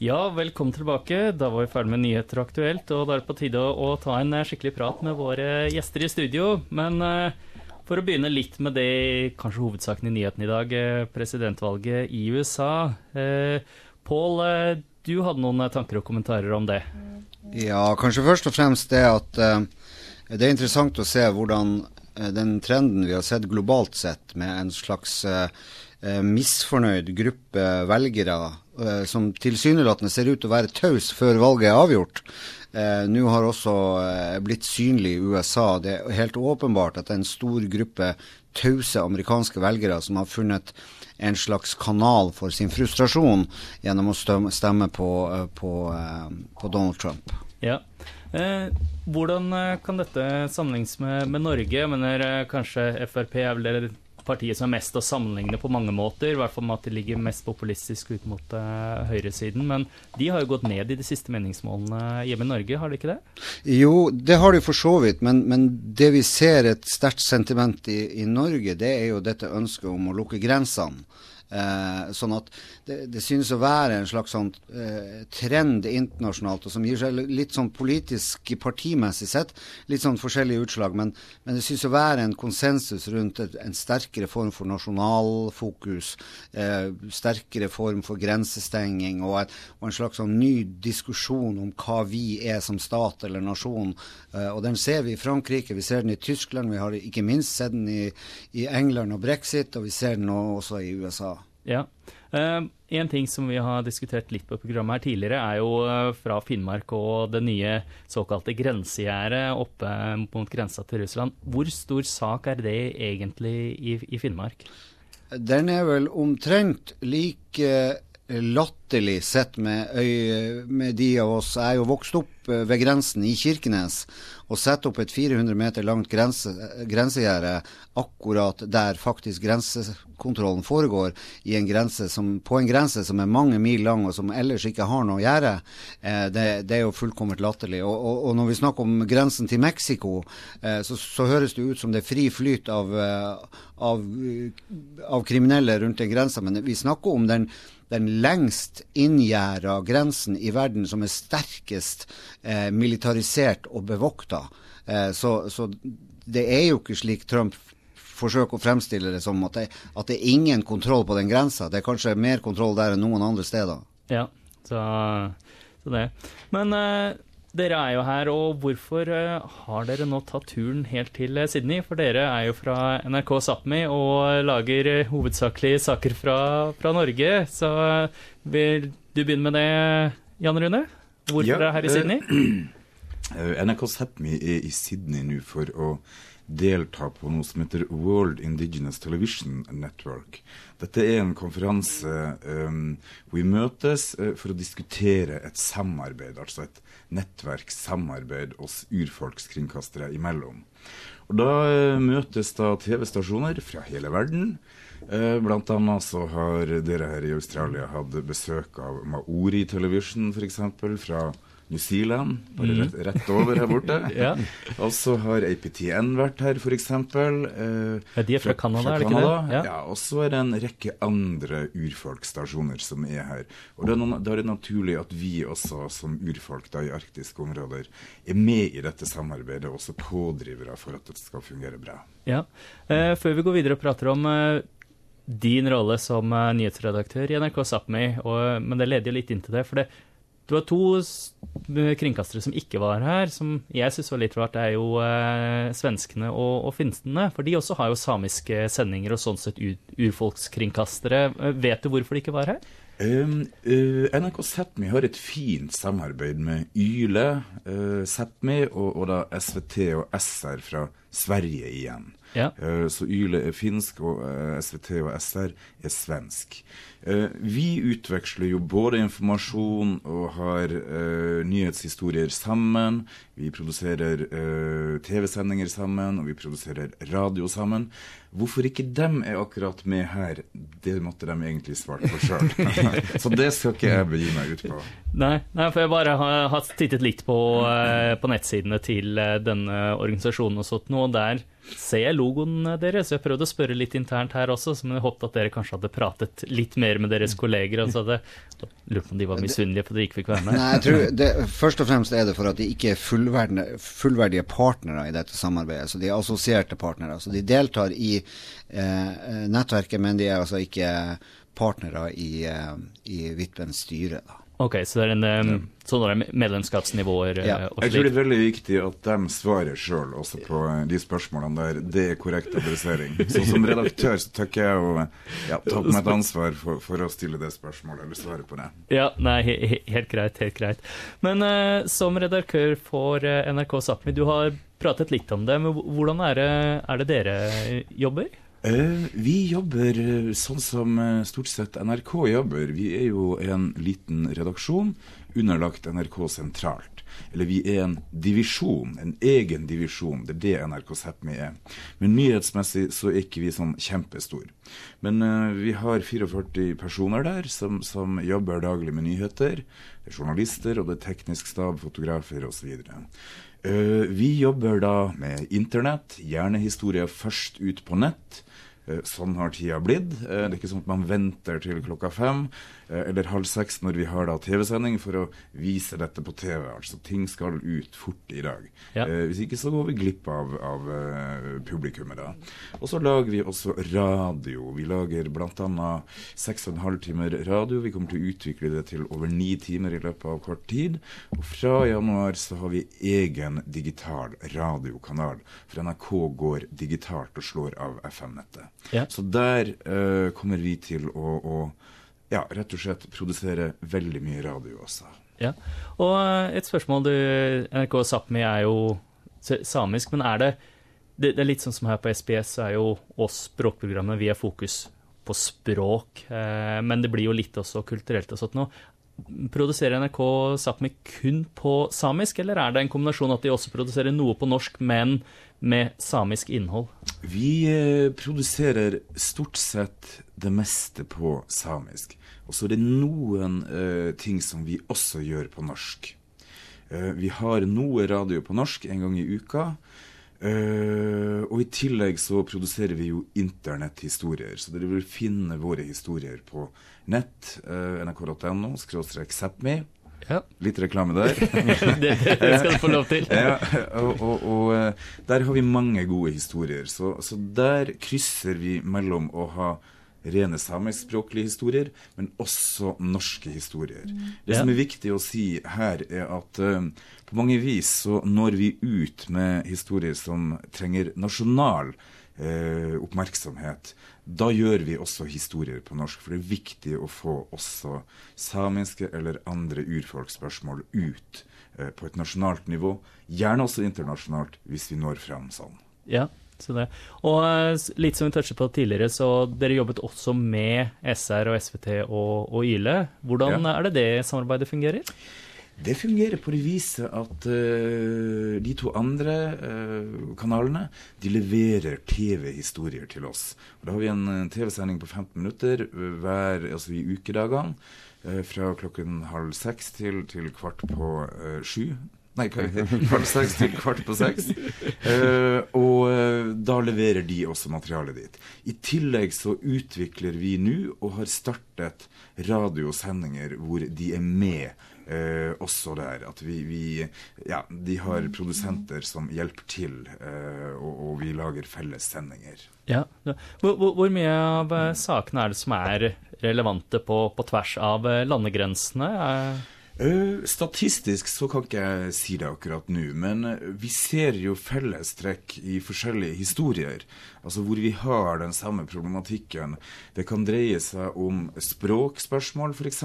Ja, velkommen tilbake. Da var vi ferdig med nyheter aktuelt, og da er det på tide å, ta en eh, skikkelig prat med våre gjester i studio. Men uh, for å begynne litt med det kanskje hovedsaken i nyheten i dag, presidentvalget i USA. Pål, du hadde noen tanker og kommentarer om det? Ja, kanskje først og fremst det at det er interessant å se hvordan den trenden vi har sett globalt sett, med en slags misfornøyd gruppe velgere eh, som tilsynelatende ser ut til å være taus før valget er avgjort, eh, nå har også eh, blitt synlig i USA. Det er helt åpenbart at det er en stor gruppe tause amerikanske velgere som har funnet en slags kanal for sin frustrasjon gjennom å stemme på, eh, på, eh, på Donald Trump. Ja. Eh, hvordan kan dette sammenlignes med, med Norge? Jeg mener kanskje Frp er vel det partiet som er mest å sammenligne på mange måter. I hvert fall med at de ligger mest populistisk ut mot uh, høyresiden. Men de har jo gått ned i de siste meningsmålene hjemme i Norge, har de ikke det? Jo, det har de for så vidt. Men, men det vi ser et sterkt sentiment i, i Norge, det er jo dette ønsket om å lukke grensene. Eh, sånn at det, det, synes å være en slags sånn eh, trend internasjonalt, og som gir seg litt sånn politisk partimessig sett litt sånn forskjellige utslag. Men, men det synes å være en konsensus rundt et, en sterkere form for nasjonalfokus, eh, sterkere form for grensestenging og, et, og, en slags sånn ny diskusjon om hva vi er som stat eller nasjon. Eh, og den ser vi i Frankrike, vi ser den i Tyskland, vi har ikke minst sett den i, i England og brexit, og vi ser den også i USA. Ja. Uh, en ting som vi har diskutert litt på programmet her tidligere, er jo uh, fra Finnmark og det nye såkalte grensegjerdet oppe mot grensa til Russland. Hvor stor sak er det egentlig i, Finnmark? Den er vel omtrent like latterlig sett med, øye, med de av oss Jeg er jo vokst opp eh, ved grensen i Kirkenes og sette opp et 400 meter langt grense, grensegjerde akkurat der faktisk grensekontrollen foregår, en som, på en grense som er mange mil lang og som ellers ikke har noe gjerde, eh, det, det, er jo fullkomment latterlig. Og, og, og, når vi snakker om grensen til Mexico, eh, så, så, høres det ut som det er fri flyt av, eh, av, av kriminelle rundt den grensa, men vi snakker om den den lengst inngjerda grensen i verden som er sterkest eh, militarisert og bevokta. Eh, så, så, det er jo ikke slik Trump forsøker å fremstille det som at det, at det er ingen kontroll på den grensa. Det er kanskje mer kontroll der enn noen andre steder. Ja, så, så det. Men eh, dere er jo her, og hvorfor uh, har dere nå tatt turen helt til eh, Sydney? For dere er jo fra NRK Sápmi og lager uh, hovedsakelig saker fra, fra Norge. Så vil du begynne med det, Jan Rune? Hvorfor ja, er dere her i Sydney? NRK Sápmi er i Sydney nå for å delta på noe som heter World Indigenous Television Network. Dette er en konferanse um, hvor vi møtes uh, for å diskutere et samarbeid, altså et nettverkssamarbeid oss urfolkskringkastere imellom. Og Da uh, møtes da TV-stasjoner fra hele verden. Uh, blant annet så har dere her i Australia hatt besøk av Maori Television, f.eks. fra New Zealand, bare mm. rett, rett, over her borte. ja. Og så har APTN vært her, f.eks. Eh, ja, de er fra Canada, er det ikke det? Ja. ja og så er det en rekke andre urfolkstasjoner som er her. Og da er det naturlig at vi også som urfolk da, i arktiske områder er med i dette samarbeidet, og også pådrivere for at det skal fungere bra. Ja. Eh, før vi går videre og prater om eh, din rolle som uh, nyhetsredaktør i NRK Sápmi, men det leder jo litt inn til det. for det det var to kringkastere som ikke var her, som jeg syns var litt rart. Det er jo eh, svenskene og, og finstene. For de også har jo samiske sendinger og sånn sett urfolkskringkastere. Eh, vet du hvorfor de ikke var her? Um, uh, NRK Sápmi har et fint samarbeid med Yle, uh, Sápmi og, og, da SVT og SR fra Sverige igjen. Ja. Uh, så Yle er finsk, og SVT og SR er svensk. Uh, vi utveksler jo både informasjon og har uh, nyhetshistorier sammen. Vi produserer uh, TV-sendinger sammen, og vi produserer radio sammen. Hvorfor ikke dem er akkurat med her, det måtte de egentlig svart på sjøl. Så det skal ikke jeg begi meg ut på. Nei, nei for jeg bare har, har tittet litt på, uh, på nettsidene til denne organisasjonen og sånt nå, og der ser jeg logoen deres. Jeg prøvde å spørre litt internt her også, men jeg håpet at dere kanskje hadde pratet litt mer med deres kolleger. Og så hadde på om de var misunnelige på at de ikke fikk være med. Nei, jeg tror det, Først og fremst er det for at de ikke er fullverdige, fullverdige partnere i dette samarbeidet. Så de er assosierte partnere. Så de deltar i eh, nettverket, men de er altså ikke partnere i, eh, i Vitbens styre. da. Ok, så det er en um, sånne medlemskapsnivåer Ja. eh, og Jeg tror det er veldig viktig at de svarer sjøl også på de spørsmålene der. Det er korrekt adressering. Så som redaktør så tør jeg å ja, ta på meg et ansvar for, for å stille det spørsmålet, eller svare på det. Ja, nei, he he helt greit, helt greit. Men uh, som redaktør for uh, NRK Sápmi, du har pratet litt om det, men hvordan er det, er det dere jobber? Eh, vi jobber eh, sånn som eh, stort sett NRK jobber. Vi er jo en liten redaksjon underlagt NRK sentralt. Eller vi er en divisjon, en egen divisjon. Det er det NRK Sápmi er. Men nyhetsmessig så er ikke vi sånn kjempestor. Men uh, vi har 44 personer der som, som jobber daglig med nyheter. Det er journalister, og det er teknisk stab, fotografer osv. Uh, vi jobber da med internett, gjerne historier først ut på nett. Eh, Sånn har tida blitt. Eh, Det er ikke sånn at man venter til klokka fem eller halv seks når vi har da TV-sending for å vise dette på TV. Altså ting skal ut fort i dag. Ja. Eh, Hvis ikke så går vi glipp av, av eh, publikummet da. Og så lager vi også radio. Vi lager bl.a. seks og en halv timer radio. Vi kommer til å utvikle det til over ni timer i løpet av kort tid. Og fra januar så har vi egen digital radiokanal. For NRK går digitalt og slår av FM-nettet. Ja. Så der eh, kommer vi til å, å ja, rett og slett produsere veldig mye radio også. Ja. Og eh, et spørsmål, du, NRK Sápmi er jo samisk, men er det, det Det er litt sånn som her på SBS, så er jo oss språkprogrammet vi har fokus på språk, eh, men det blir jo litt også kulturelt og sånt nå. Produserer NRK Sápmi kun på samisk, eller er det en kombinasjon at de også produserer noe på norsk, men med samisk innhold? Vi eh, produserer stort sett det meste på samisk. Og så er det noen uh, ting som vi også gjør på norsk. Uh, vi har noe radio på norsk en gang i uka. Eh, og i tillegg så produserer vi jo internetthistorier. Så dere vil finne våre historier på nett. Uh, nrk.no skråstrek Sápmi. Ja, Litt reklame der. det, det skal du få lov til. ja, og, og, og eh, der har vi mange gode historier. Så, så der krysser vi mellom å ha rene samiskspråklige historier, men også norske historier. Det som er viktig å si her, er at eh, på mange vis så når vi ut med historier som trenger nasjonal eh, oppmerksomhet. Da gjør vi også historier på norsk, for det er viktig å få også samiske eller andre urfolksspørsmål ut eh, på et nasjonalt nivå. Gjerne også internasjonalt, hvis vi når fram sånn. Ja. Og eh, litt som vi touchet på tidligere, så dere jobbet også med SR og SVT og, og YLE. Hvordan Ja. er det det samarbeidet fungerer? Det fungerer på det viset at uh, de to andre uh, kanalene de leverer TV-historier til oss. Og da har vi en TV-sending på 15 minutter hver, altså i ukedagene. Uh, fra klokken halv seks til, til kvart på sju. Nei, kvart seks til kvart på seks. Uh, og eh, da leverer de også materialet dit. I tillegg så utvikler vi nå, og har startet radiosendinger hvor de er med eh, også der. At vi, vi Ja, de har produsenter som hjelper til, eh, og, og vi lager felles sendinger. Ja. Hvor, hvor, hvor mye av sakene er det som er relevante på, på tvers av landegrensene? Eh, statistisk så kan ikke jeg si det akkurat nå, men eh, vi ser jo fellestrekk i forskjellige historier. Altså hvor vi har den samme problematikken. Det kan dreie seg om språkspørsmål, f.eks.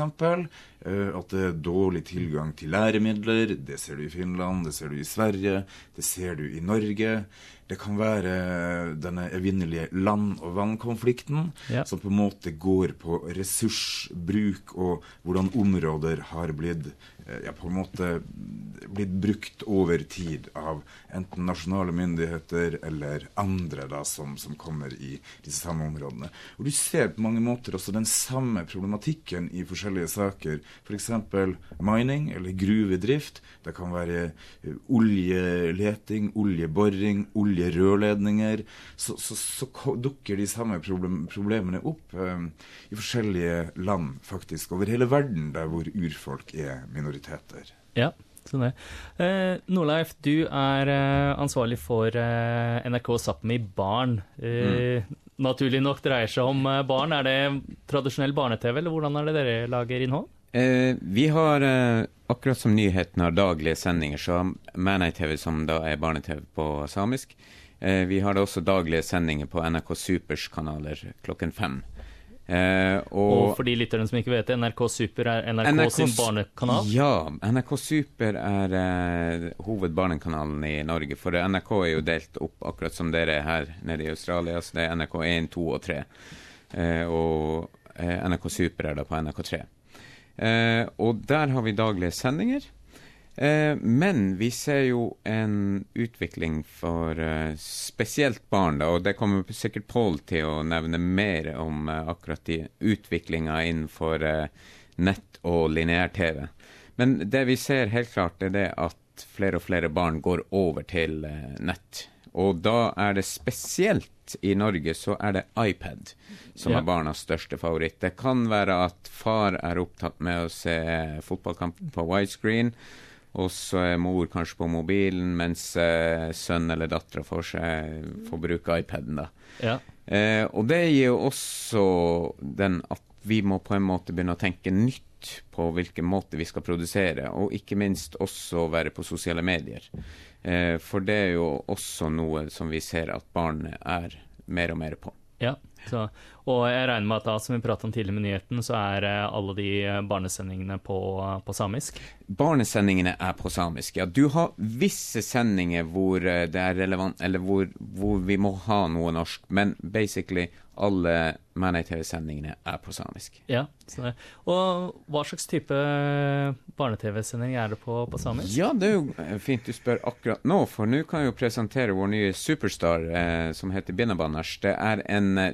Uh, at det er dårlig tilgang til læremidler. Det ser du i Finland, det ser du i Sverige, det ser du i Norge. Det kan være denne evinnelige land- og vannkonflikten, Ja. som på en måte går på ressursbruk og hvordan områder har blitt eh, ja, på en måte blitt brukt over tid av enten nasjonale myndigheter eller andre da, som, som kommer i disse samme områdene. Og Du ser på mange måter også den samme problematikken i forskjellige saker f.eks. mining eller gruvedrift. Det kan være eh, oljeleting, oljeboring, oljerørledninger. Så, så, så dukker de samme problem, problemene opp eh, i forskjellige land, faktisk, over hele verden, der hvor urfolk er minoriteter. Ja, sånn det. Eh, Nordleif, du er eh, ansvarlig for eh, NRK Sápmi Barn. Eh, mm naturlig nok dreier seg om eh, barn. Er det tradisjonell barne-TV, eller hvordan er det dere lager innhold? Eh, vi har, akkurat som nyhetene har daglige sendinger, så Manei-TV, som da er barne-TV på samisk. Eh, vi har da også daglige sendinger på NRK Supers kanaler klokken fem. Eh, og, og, for de lytterne som ikke vet det, NRK Super er NRK, NRK sin barnekanal? Ja, NRK Super er eh, hovedbarnekanalen i Norge. For NRK er jo delt opp akkurat som dere er her nede i Australia. Så det er NRK 1, 2 og 3. Eh, og eh, NRK Super er da på NRK 3. Eh, og der har vi daglige sendinger. Eh, men vi ser jo en utvikling for eh, spesielt barn, da, og det kommer sikkert Pål til å nevne mer om eh, akkurat de utviklinga innenfor nett og lineær-TV. Men det vi ser helt klart, er det at flere og flere barn går over til nett. Og da er det spesielt i Norge så er det iPad som ja. er barnas største favoritt. Det kan være at far er opptatt med å se fotballkampen på widescreen og så er mor kanskje på mobilen, mens eh, sønn eller dattera får, får bruke iPaden. da. Ja. Eh, og det gir jo også den at vi må på en måte begynne å tenke nytt på hvilken måte vi skal produsere, og ikke minst også være på sosiale medier. Eh, for det er jo også noe som vi ser at barn er mer og mer på. Ja, så, og jeg regner med at da, som vi pratet om tidligere med nyheten, så er eh, alle de eh, barnesendingene på, på, samisk? Barnesendingene er på samisk, ja. Du har visse sendinger hvor eh, det er relevant, eller hvor, hvor vi må ha noe norsk, men basically alle Manei-TV-sendingene er på samisk. Ja, Og hva slags type barne-TV-sending er det på, på, samisk? Ja, det er jo fint du spør akkurat nå, for nå kan jeg jo presentere vår nye superstar eh, som heter Binnabaners. Det er en eh,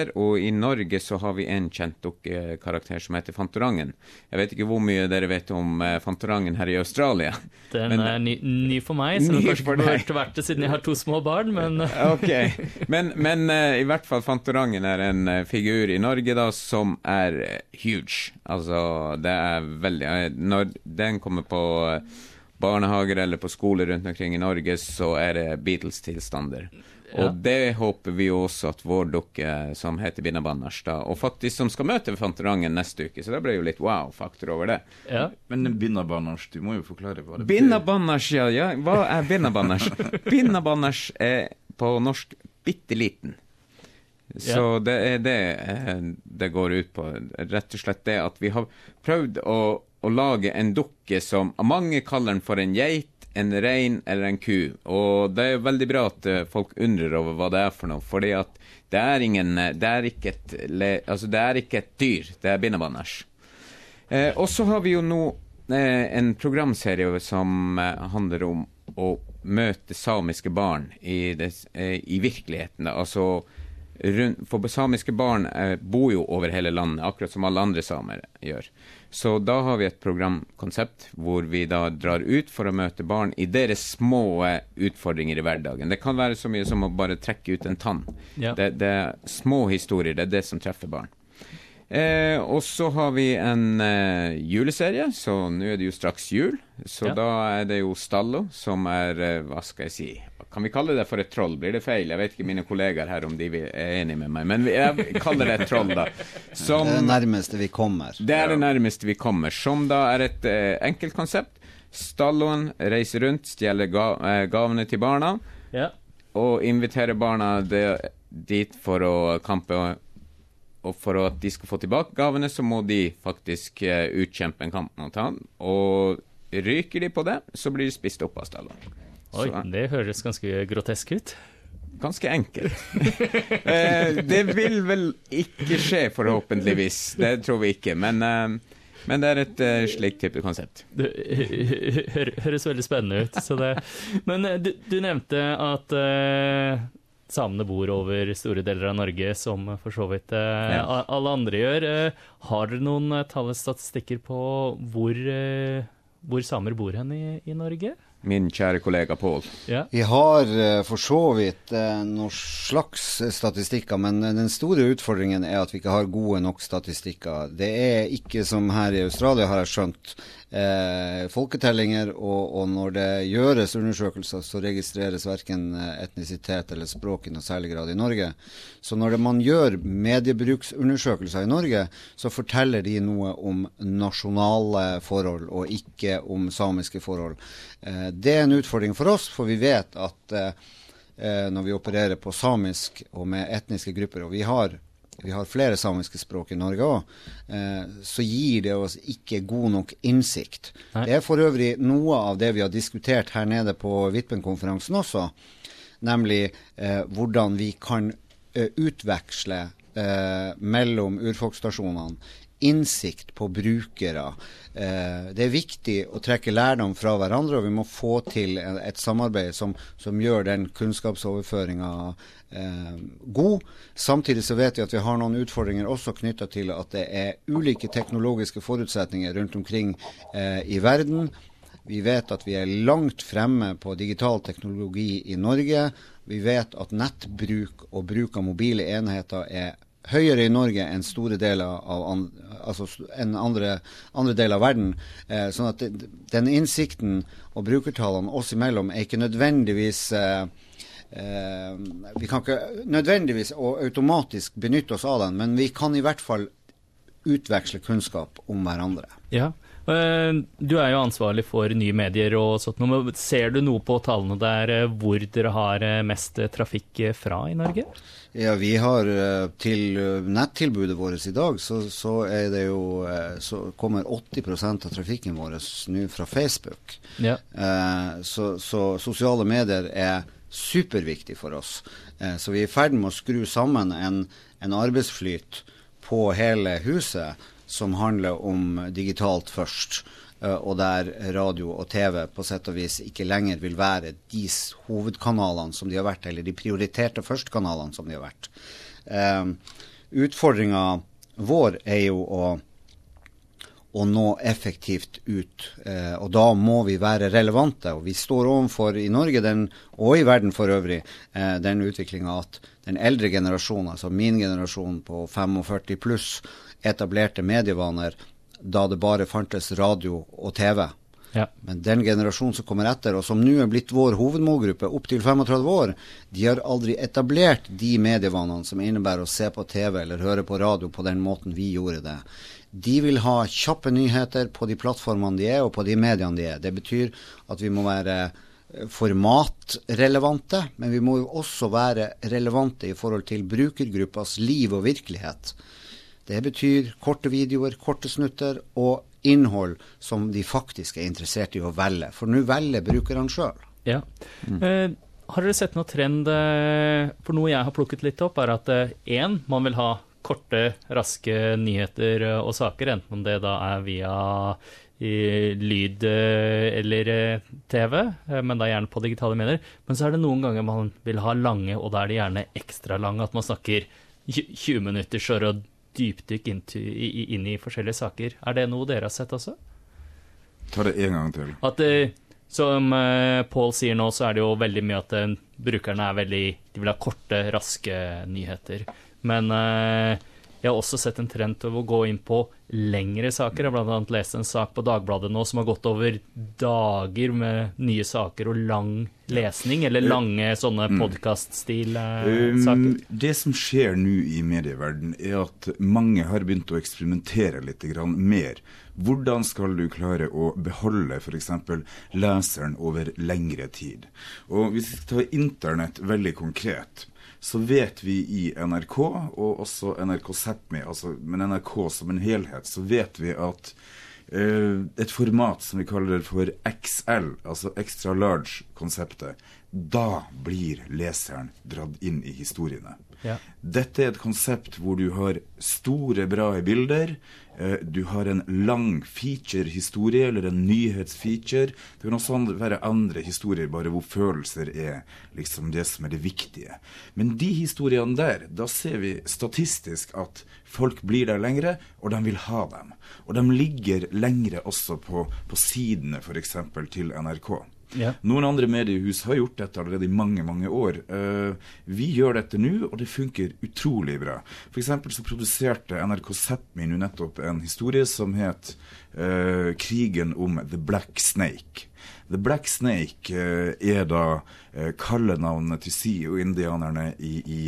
dukkekarakter, og i Norge så har vi en kjent dukkekarakter som heter Fantorangen. Jeg vet ikke hvor mye dere vet om eh, Fantorangen her i Australia. Den men, er ny, ny, for meg, så den kanskje burde vært det siden jeg har to små barn, men Ok, men, men uh, i hvert fall Fantorangen er en figur i Norge da som er huge. Altså, det er veldig Når den kommer på barnehager eller på skoler rundt omkring i Norge, så er det Beatles-tilstander. Ja. Og det håper vi jo også at vår dukke som heter Binna Banners, da, og faktisk som skal møte Fantorangen neste uke, så det ble jo litt wow-faktor over det. Ja. Men Binna Banners, du må jo forklare hva det betyr. Binna Banners, ja, ja. Hva er Binna Banners? Binna Banners er på norsk bitte liten. Så ja. det er det eh, det går ut på. Rett og slett det at vi har prøvd å, å lage en dukke som mange kaller den for en geit en rein eller en ku. Og det er veldig bra at eh, folk undrer over hva det er for noe. fordi at det er, ingen, eh, det er, ikke, et, altså det er ikke et dyr, det er bindebanners. Eh, og så har vi jo nå eh, en programserie som eh, handler om å møte samiske barn i, det, i virkeligheten. Altså for samiske barn bor jo over hele landet, akkurat som alle andre samer gjør. Så da har vi et programkonsept hvor vi da drar ut for å møte barn i deres små utfordringer i hverdagen. Det kan være så mye som å bare trekke ut en tann. Ja. Det, det, er små historier, det er det som treffer barn. Eh, og så har vi en eh, juleserie, så nå er det jo straks jul. Så ja. da er det jo Stallo som er, eh, hva skal jeg si kan vi kalle det for et troll? Blir det feil? Jeg vet ikke mine kollegaer her om de er enig med meg, men jeg kaller det et troll, da. Som, det er det nærmeste vi kommer. Det er det nærmeste vi kommer. Som da er et eh, enkelt konsept. Stalloen reiser rundt, stjeler ga, eh, gavene til barna, ja. og inviterer barna de, dit for å kampe. Og for at de skal få tilbake gavene, så må de faktisk eh, utkjempe en kamp mot han. Og ryker de på det, så blir de spist opp av Stalloen. Oi, så, det høres ganske grotesk ut. Ganske enkelt. eh, det vil vel ikke skje, forhåpentligvis. Det tror vi ikke. Men, eh, men det er et uh, slikt type konsept. Det høres veldig spennende ut. Det, men du, du, nevnte at samene bor over store deler av Norge, som for så vidt eh, ja. alle andre gjør. Eh, har dere noen eh, tall statistikker på hvor, eh, hvor, samer bor hen i, i Norge? Min kjære kollega Pål. Yeah. Vi har uh, for så vidt uh, noen slags statistikker, men den store utfordringen er at vi ikke har gode nok statistikker. Det er ikke som her i Australia, har jeg skjønt, eh, folketellinger, og, og, når det gjøres undersøkelser, så registreres verken eh, etnisitet eller språk i noe særlig grad i Norge. Så når det, man gjør mediebruksundersøkelser i Norge, så forteller de noe om nasjonale forhold, og ikke om samiske forhold. Eh, det er en utfordring for oss, for vi vet at eh, eh når vi opererer på samisk og med etniske grupper, og vi har vi har flere samiske språk i Norge òg, eh, så gir det oss ikke god nok innsikt. Nei. Det er for øvrig noe av det vi har diskutert her nede på Vippen-konferansen også, nemlig eh, hvordan vi kan eh, utveksle eh, mellom urfolksstasjonene innsikt på brukere. Eh, det er viktig å trekke lærdom fra hverandre, og vi må få til et samarbeid som, som gjør den kunnskapsoverføringa eh, god. Samtidig så vet vi at vi har noen utfordringer også knytta til at det er ulike teknologiske forutsetninger rundt omkring eh, i verden. Vi vet at vi er langt fremme på digital teknologi i Norge. Vi vet at nettbruk og bruk av mobile enheter er høyere i Norge enn store deler av an, altså enn andre, andre deler av verden. Eh, sånn at den innsikten og brukertallene oss imellom er ikke nødvendigvis eh, eh, Vi kan ikke nødvendigvis og automatisk benytte oss av den, men vi kan i hvert fall utveksle kunnskap om hverandre. Ja, du er jo ansvarlig for nye medier og sånt. Ser du noe på tallene der eh, hvor dere har eh, mest trafikk fra i Norge? Ja, vi har til nettilbudet vårt i dag, så, så, jo, så kommer 80% av trafikken vår nå fra Facebook. Ja. Så, så sosiale medier er superviktig for oss. Eh, så vi er i ferd med å skru sammen en, en arbeidsflyt på hele huset som handler om digitalt først. Uh, og der radio og TV på sett og vis ikke lenger vil være de hovedkanalene som de har vært, eller de prioriterte førstkanalene som de har vært. Uh, Utfordringa vår er jo å å nå effektivt ut. Eh, og da må vi være relevante. Og vi står overfor i Norge den, og i verden for øvrig eh, den utviklinga at den eldre generasjonen, altså min generasjon på 45 pluss, etablerte medievaner da det bare fantes radio og TV. Ja. Men den generasjonen som kommer etter, og som nå er blitt vår hovedmålgruppe, opptil 35 år, de har aldri etablert de medievanene som innebærer å se på TV eller høre på radio på den måten vi gjorde det. De vil ha kjappe nyheter på de plattformene de er, og på de mediene de er. Det betyr at vi må være eh, formatrelevante, men vi må jo også være relevante i forhold til brukergruppas liv og virkelighet. Det betyr korte videoer, korte snutter og innhold som de faktisk er interessert i å velge. For nå velger brukerne sjøl. Ja. Mm. Eh, har dere sett noe trend eh, For noe jeg har plukket litt opp, er at én, eh, man vil ha korte, raske nyheter eh, og saker, enten om det da er via lyd eh, eller TV, men da gjerne på digitale medier. Men så er det noen ganger man vil ha lange, og da er det gjerne ekstra lange. At man snakker 20 minutter for å dypdykke inn, inn, i forskjellige saker. Er det noe dere har sett også? Ta det en gang til. At som Paul sier nå, så er det jo veldig mye at brukerne er veldig De vil ha korte, raske nyheter. Men eh, jeg har også sett en trend til å gå inn på lengre saker. Jeg har bl.a. lest en sak på Dagbladet nå som har gått over dager med nye saker og lang lesning, eller lange sånne mm. podkast-stil-saker. Um, det som skjer nå i medieverdenen, er at mange har begynt å eksperimentere litt mer. Hvordan skal du klare å beholde f.eks. leseren over lengre tid? Og Hvis vi tar internett veldig konkret, så vet vi i NRK, og også NRK Sápmi, altså, men NRK som en helhet, så vet vi at uh, et format som vi kaller for XL, altså extra large-konseptet, da blir leseren dratt inn i historiene. Ja. Dette er et konsept hvor du har store, bra bilder. eh, Du har en lang feature-historie, eller en nyhetsfeature. Det kan også være andre historier, bare hvor følelser er liksom det som er det viktige. Men de historiene der, da ser vi statistisk at folk blir der lengre, og de vil ha dem. Og de ligger lengre også på, på sidene, f.eks. til NRK. Ja. Noen andre mediehus har gjort dette allerede i mange mange år. Uh, vi gjør dette nå, og det funker utrolig bra. Eksempel så produserte NRK Sápmi nå nettopp en historie som het uh, 'Krigen om The Black Snake'. The Black Snake eh, er da eh, kallenavnet til Sio-indianerne i, i,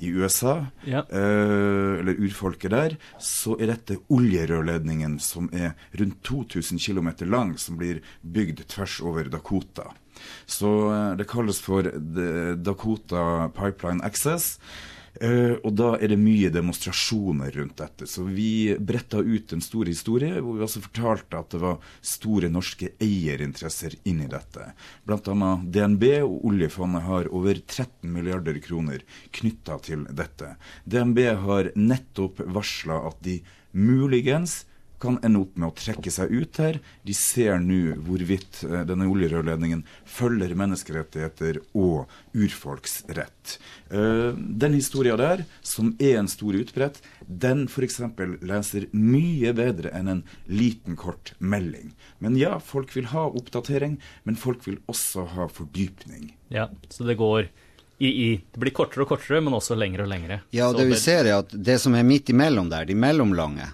i USA, Ja. eh, eller urfolket der, så er dette oljerørledningen som er rundt 2000 km lang, som blir bygd tvers over Dakota. Så det kalles for Dakota Pipeline Access. Eh, og da er det mye demonstrasjoner rundt dette. Så vi bretta ut en stor historie hvor vi også fortalte at det var store norske eierinteresser inni dette. Annet DNB og oljefondet har over 13 milliarder kroner knytta til dette. DNB har nettopp varsla at de muligens kan ende opp med å trekke seg ut her. De ser nå hvorvidt eh, denne oljerørledningen følger menneskerettigheter og urfolks rett. Eh, den historia der, som er en stor utbredt, den f.eks. leser mye bedre enn en liten, kort melding. Men ja, folk vil ha oppdatering, men folk vil også ha fordypning. ja. Så det går i, i Det blir kortere og kortere, men også lengre og lengre. Ja, Så det vi ser er at det som er midt imellom der, de mellomlange,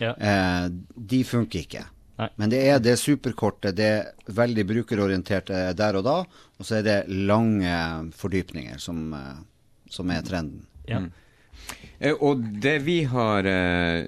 ja. eh, de funker ikke. Nei. Men det er det superkortet, det er veldig brukerorienterte der og da, og så er det lange fordypninger som, eh, som er trenden. ja. Eh, Og det vi har eh,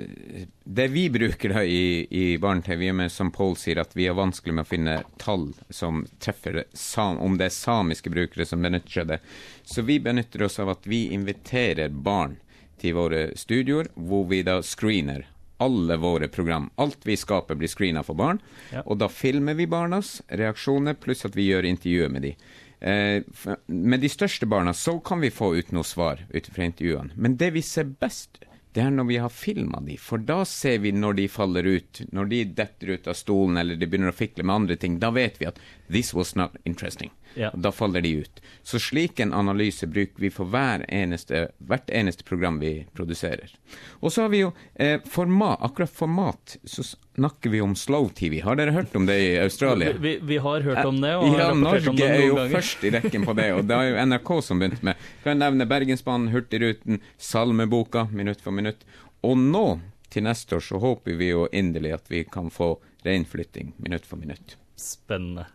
Det vi bruker da i, i barne-TV, i og med som Pål sier, at vi har vanskelig med å finne tall som treffer sam, om det er samiske brukere som benytter seg av det. Så vi benytter oss av at vi inviterer barn til våre studioer, hvor vi da screener alle våre program. Alt vi skaper blir screena for barn, Ja. og da filmer vi barnas reaksjoner, pluss at vi gjør intervjuer med de. Eh, med de største barna så kan vi få ut noe svar ut fra intervjuene. Men det vi ser best, det er når vi har filma de, for da ser vi når de faller ut, når de detter ut av stolen eller de begynner å fikle med andre ting. Da vet vi at 'this was not interesting'. Ja. Og Da faller de ut. Så slik en analyse bruker vi for eneste, hvert eneste program vi produserer. Og så har vi jo eh, format, akkurat format, så snakker vi om slow-TV. Har dere hørt om det i Australia? Vi, vi har hørt om det, og Ja, Norge er jo ganger. først i rekken på det, og det har jo NRK som begynte med. Kan jeg nevne Bergensbanen, Hurtigruten, Salmeboka, minutt for minutt. Og nå, til neste år, så håper vi jo inderlig at vi kan få reinflytting minutt for minutt. Spennende.